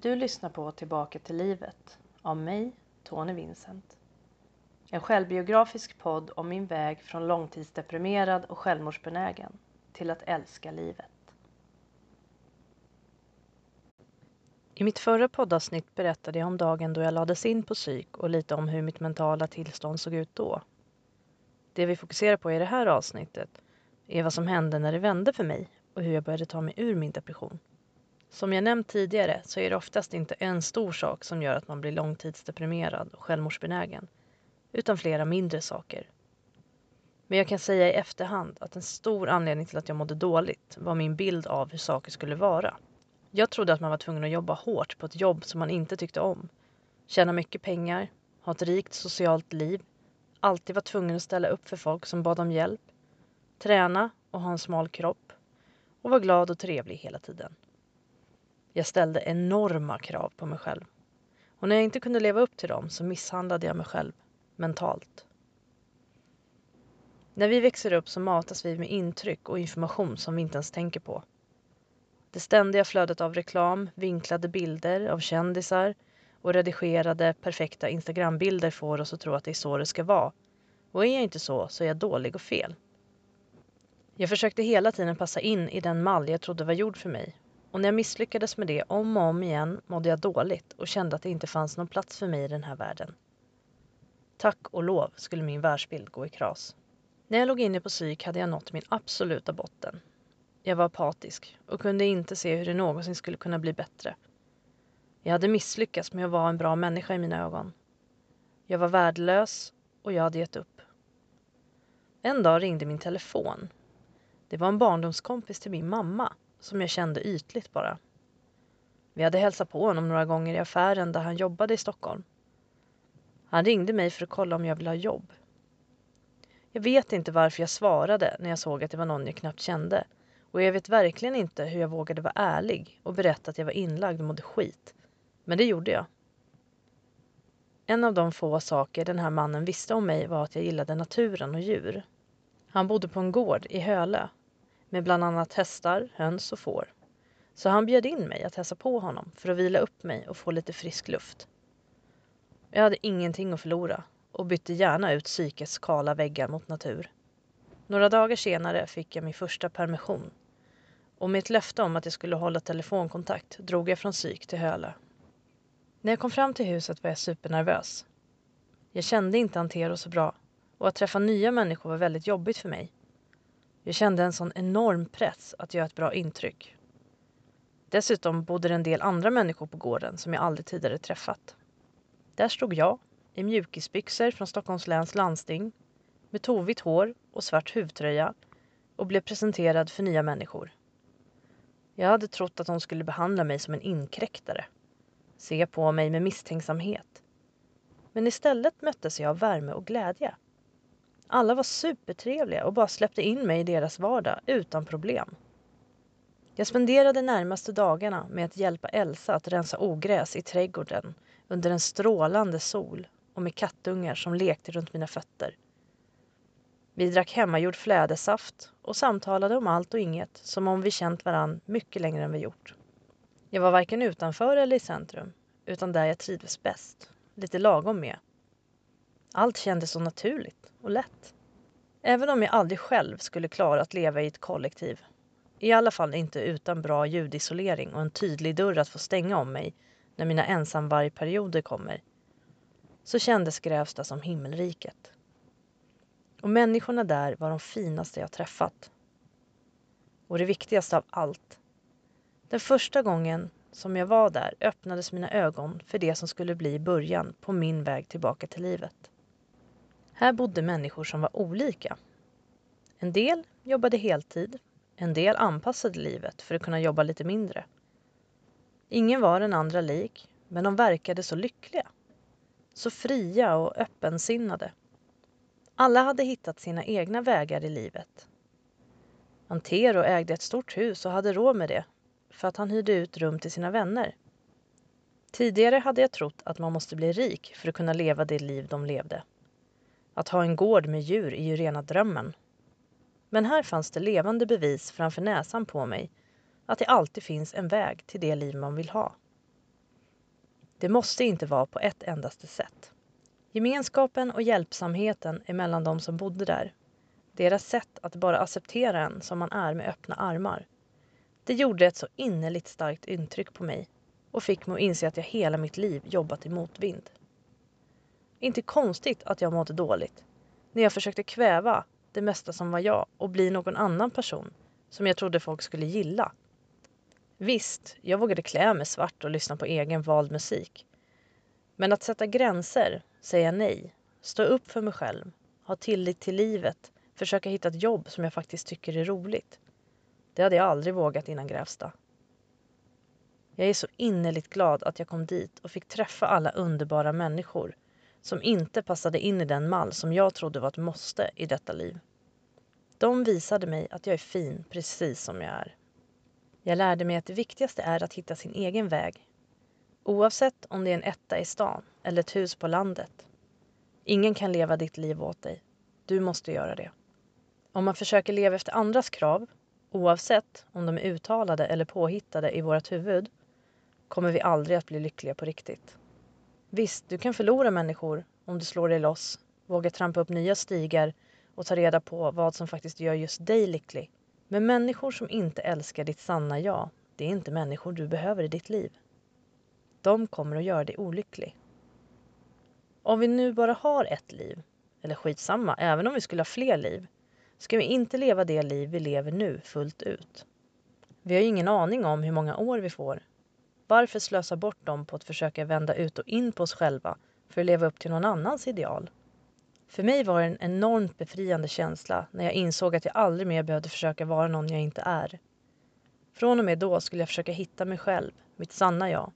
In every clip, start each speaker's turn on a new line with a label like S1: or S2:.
S1: Du lyssnar på Tillbaka till livet av mig, Tony Vincent. En självbiografisk podd om min väg från långtidsdeprimerad och självmordsbenägen till att älska livet. I mitt förra poddavsnitt berättade jag om dagen då jag lades in på psyk och lite om hur mitt mentala tillstånd såg ut då. Det vi fokuserar på i det här avsnittet är vad som hände när det vände för mig och hur jag började ta mig ur min depression. Som jag nämnt tidigare så är det oftast inte en stor sak som gör att man blir långtidsdeprimerad och självmordsbenägen, utan flera mindre saker. Men jag kan säga i efterhand att en stor anledning till att jag mådde dåligt var min bild av hur saker skulle vara. Jag trodde att man var tvungen att jobba hårt på ett jobb som man inte tyckte om, tjäna mycket pengar, ha ett rikt socialt liv, alltid vara tvungen att ställa upp för folk som bad om hjälp, träna och ha en smal kropp och vara glad och trevlig hela tiden. Jag ställde enorma krav på mig själv. Och när jag inte kunde leva upp till dem så misshandlade jag mig själv mentalt. När vi växer upp så matas vi med intryck och information som vi inte ens tänker på. Det ständiga flödet av reklam, vinklade bilder av kändisar och redigerade perfekta Instagrambilder får oss att tro att det är så det ska vara. Och är jag inte så, så är jag dålig och fel. Jag försökte hela tiden passa in i den mall jag trodde var gjord för mig och när jag misslyckades med det om och om igen mådde jag dåligt och kände att det inte fanns någon plats för mig i den här världen. Tack och lov skulle min världsbild gå i kras. När jag låg inne på psyk hade jag nått min absoluta botten. Jag var apatisk och kunde inte se hur det någonsin skulle kunna bli bättre. Jag hade misslyckats med att vara en bra människa i mina ögon. Jag var värdelös och jag hade gett upp. En dag ringde min telefon. Det var en barndomskompis till min mamma som jag kände ytligt bara. Vi hade hälsat på honom några gånger i affären där han jobbade i Stockholm. Han ringde mig för att kolla om jag ville ha jobb. Jag vet inte varför jag svarade när jag såg att det var någon jag knappt kände och jag vet verkligen inte hur jag vågade vara ärlig och berätta att jag var inlagd och mådde skit. Men det gjorde jag. En av de få saker den här mannen visste om mig var att jag gillade naturen och djur. Han bodde på en gård i Hölö med bland annat hästar, höns och får. Så han bjöd in mig att hälsa på honom för att vila upp mig och få lite frisk luft. Jag hade ingenting att förlora och bytte gärna ut psykets kala väggar mot natur. Några dagar senare fick jag min första permission och med ett löfte om att jag skulle hålla telefonkontakt drog jag från psyk till Hölö. När jag kom fram till huset var jag supernervös. Jag kände inte Antero så bra och att träffa nya människor var väldigt jobbigt för mig. Jag kände en sån enorm press att göra ett bra intryck. Dessutom bodde det en del andra människor på gården som jag aldrig tidigare träffat. Där stod jag i mjukisbyxor från Stockholms läns landsting med tovigt hår och svart huvtröja och blev presenterad för nya människor. Jag hade trott att de skulle behandla mig som en inkräktare, se på mig med misstänksamhet. Men istället möttes jag av värme och glädje. Alla var supertrevliga och bara släppte in mig i deras vardag utan problem. Jag spenderade närmaste dagarna med att hjälpa Elsa att rensa ogräs i trädgården under en strålande sol och med kattungar som lekte runt mina fötter. Vi drack hemmagjord flädersaft och samtalade om allt och inget som om vi känt varann mycket längre än vi gjort. Jag var varken utanför eller i centrum, utan där jag trivdes bäst, lite lagom med. Allt kändes så naturligt och lätt. Även om jag aldrig själv skulle klara att leva i ett kollektiv, i alla fall inte utan bra ljudisolering och en tydlig dörr att få stänga om mig när mina ensamvargperioder kommer, så kändes Grävsta som himmelriket. Och människorna där var de finaste jag träffat. Och det viktigaste av allt. Den första gången som jag var där öppnades mina ögon för det som skulle bli början på min väg tillbaka till livet. Här bodde människor som var olika. En del jobbade heltid, en del anpassade livet för att kunna jobba lite mindre. Ingen var den andra lik, men de verkade så lyckliga. Så fria och öppensinnade. Alla hade hittat sina egna vägar i livet. Antero ägde ett stort hus och hade råd med det för att han hyrde ut rum till sina vänner. Tidigare hade jag trott att man måste bli rik för att kunna leva det liv de levde. Att ha en gård med djur är ju rena drömmen. Men här fanns det levande bevis framför näsan på mig att det alltid finns en väg till det liv man vill ha. Det måste inte vara på ett endaste sätt. Gemenskapen och hjälpsamheten emellan de som bodde där. Deras sätt att bara acceptera en som man är med öppna armar. Det gjorde ett så innerligt starkt intryck på mig och fick mig att inse att jag hela mitt liv jobbat i motvind. Inte konstigt att jag mådde dåligt när jag försökte kväva det mesta som var jag och bli någon annan person som jag trodde folk skulle gilla. Visst, jag vågade klä mig svart och lyssna på egen vald musik. Men att sätta gränser, säga nej, stå upp för mig själv, ha tillit till livet, försöka hitta ett jobb som jag faktiskt tycker är roligt. Det hade jag aldrig vågat innan Grävsta. Jag är så innerligt glad att jag kom dit och fick träffa alla underbara människor som inte passade in i den mall som jag trodde var ett måste i detta liv. De visade mig att jag är fin precis som jag är. Jag lärde mig att det viktigaste är att hitta sin egen väg. Oavsett om det är en etta i stan eller ett hus på landet. Ingen kan leva ditt liv åt dig. Du måste göra det. Om man försöker leva efter andras krav, oavsett om de är uttalade eller påhittade i vårt huvud, kommer vi aldrig att bli lyckliga på riktigt. Visst, du kan förlora människor om du slår dig loss, vågar trampa upp nya stigar och ta reda på vad som faktiskt gör just dig lycklig. Men människor som inte älskar ditt sanna jag, det är inte människor du behöver i ditt liv. De kommer att göra dig olycklig. Om vi nu bara har ett liv, eller skitsamma, även om vi skulle ha fler liv, ska vi inte leva det liv vi lever nu fullt ut. Vi har ju ingen aning om hur många år vi får. Varför slösa bort dem på att försöka vända ut och in på oss själva för att leva upp till någon annans ideal? För mig var det en enormt befriande känsla när jag insåg att jag aldrig mer behövde försöka vara någon jag inte är. Från och med då skulle jag försöka hitta mig själv, mitt sanna jag.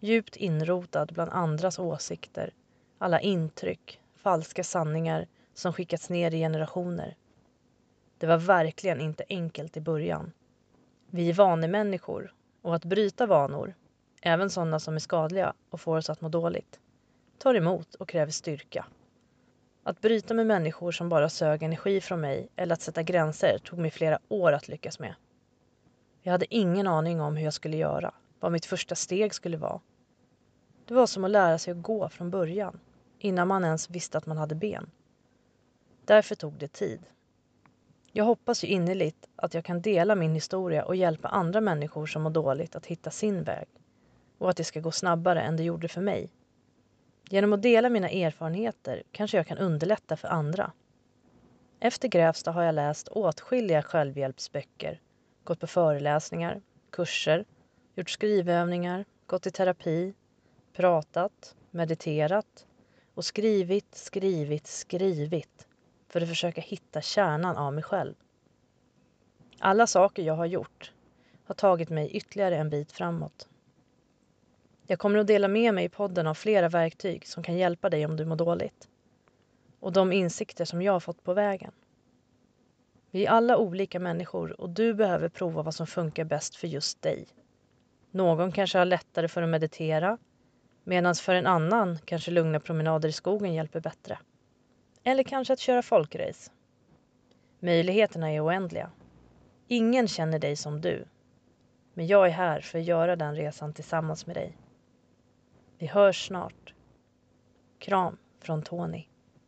S1: Djupt inrotad bland andras åsikter, alla intryck, falska sanningar som skickats ner i generationer. Det var verkligen inte enkelt i början. Vi är vanemänniskor och att bryta vanor, även sådana som är skadliga och får oss att må dåligt, tar emot och kräver styrka. Att bryta med människor som bara sög energi från mig eller att sätta gränser tog mig flera år att lyckas med. Jag hade ingen aning om hur jag skulle göra, vad mitt första steg skulle vara. Det var som att lära sig att gå från början, innan man ens visste att man hade ben. Därför tog det tid. Jag hoppas ju innerligt att jag kan dela min historia och hjälpa andra människor som mår dåligt att hitta sin väg och att det ska gå snabbare än det gjorde för mig Genom att dela mina erfarenheter kanske jag kan underlätta för andra. Efter Grävsta har jag läst åtskilliga självhjälpsböcker, gått på föreläsningar, kurser, gjort skrivövningar, gått i terapi, pratat, mediterat och skrivit, skrivit, skrivit för att försöka hitta kärnan av mig själv. Alla saker jag har gjort har tagit mig ytterligare en bit framåt. Jag kommer att dela med mig i podden av flera verktyg som kan hjälpa dig om du mår dåligt. Och de insikter som jag har fått på vägen. Vi är alla olika människor och du behöver prova vad som funkar bäst för just dig. Någon kanske har lättare för att meditera medan för en annan kanske lugna promenader i skogen hjälper bättre. Eller kanske att köra folkrace. Möjligheterna är oändliga. Ingen känner dig som du. Men jag är här för att göra den resan tillsammans med dig. Vi hörs snart. Kram från Tony.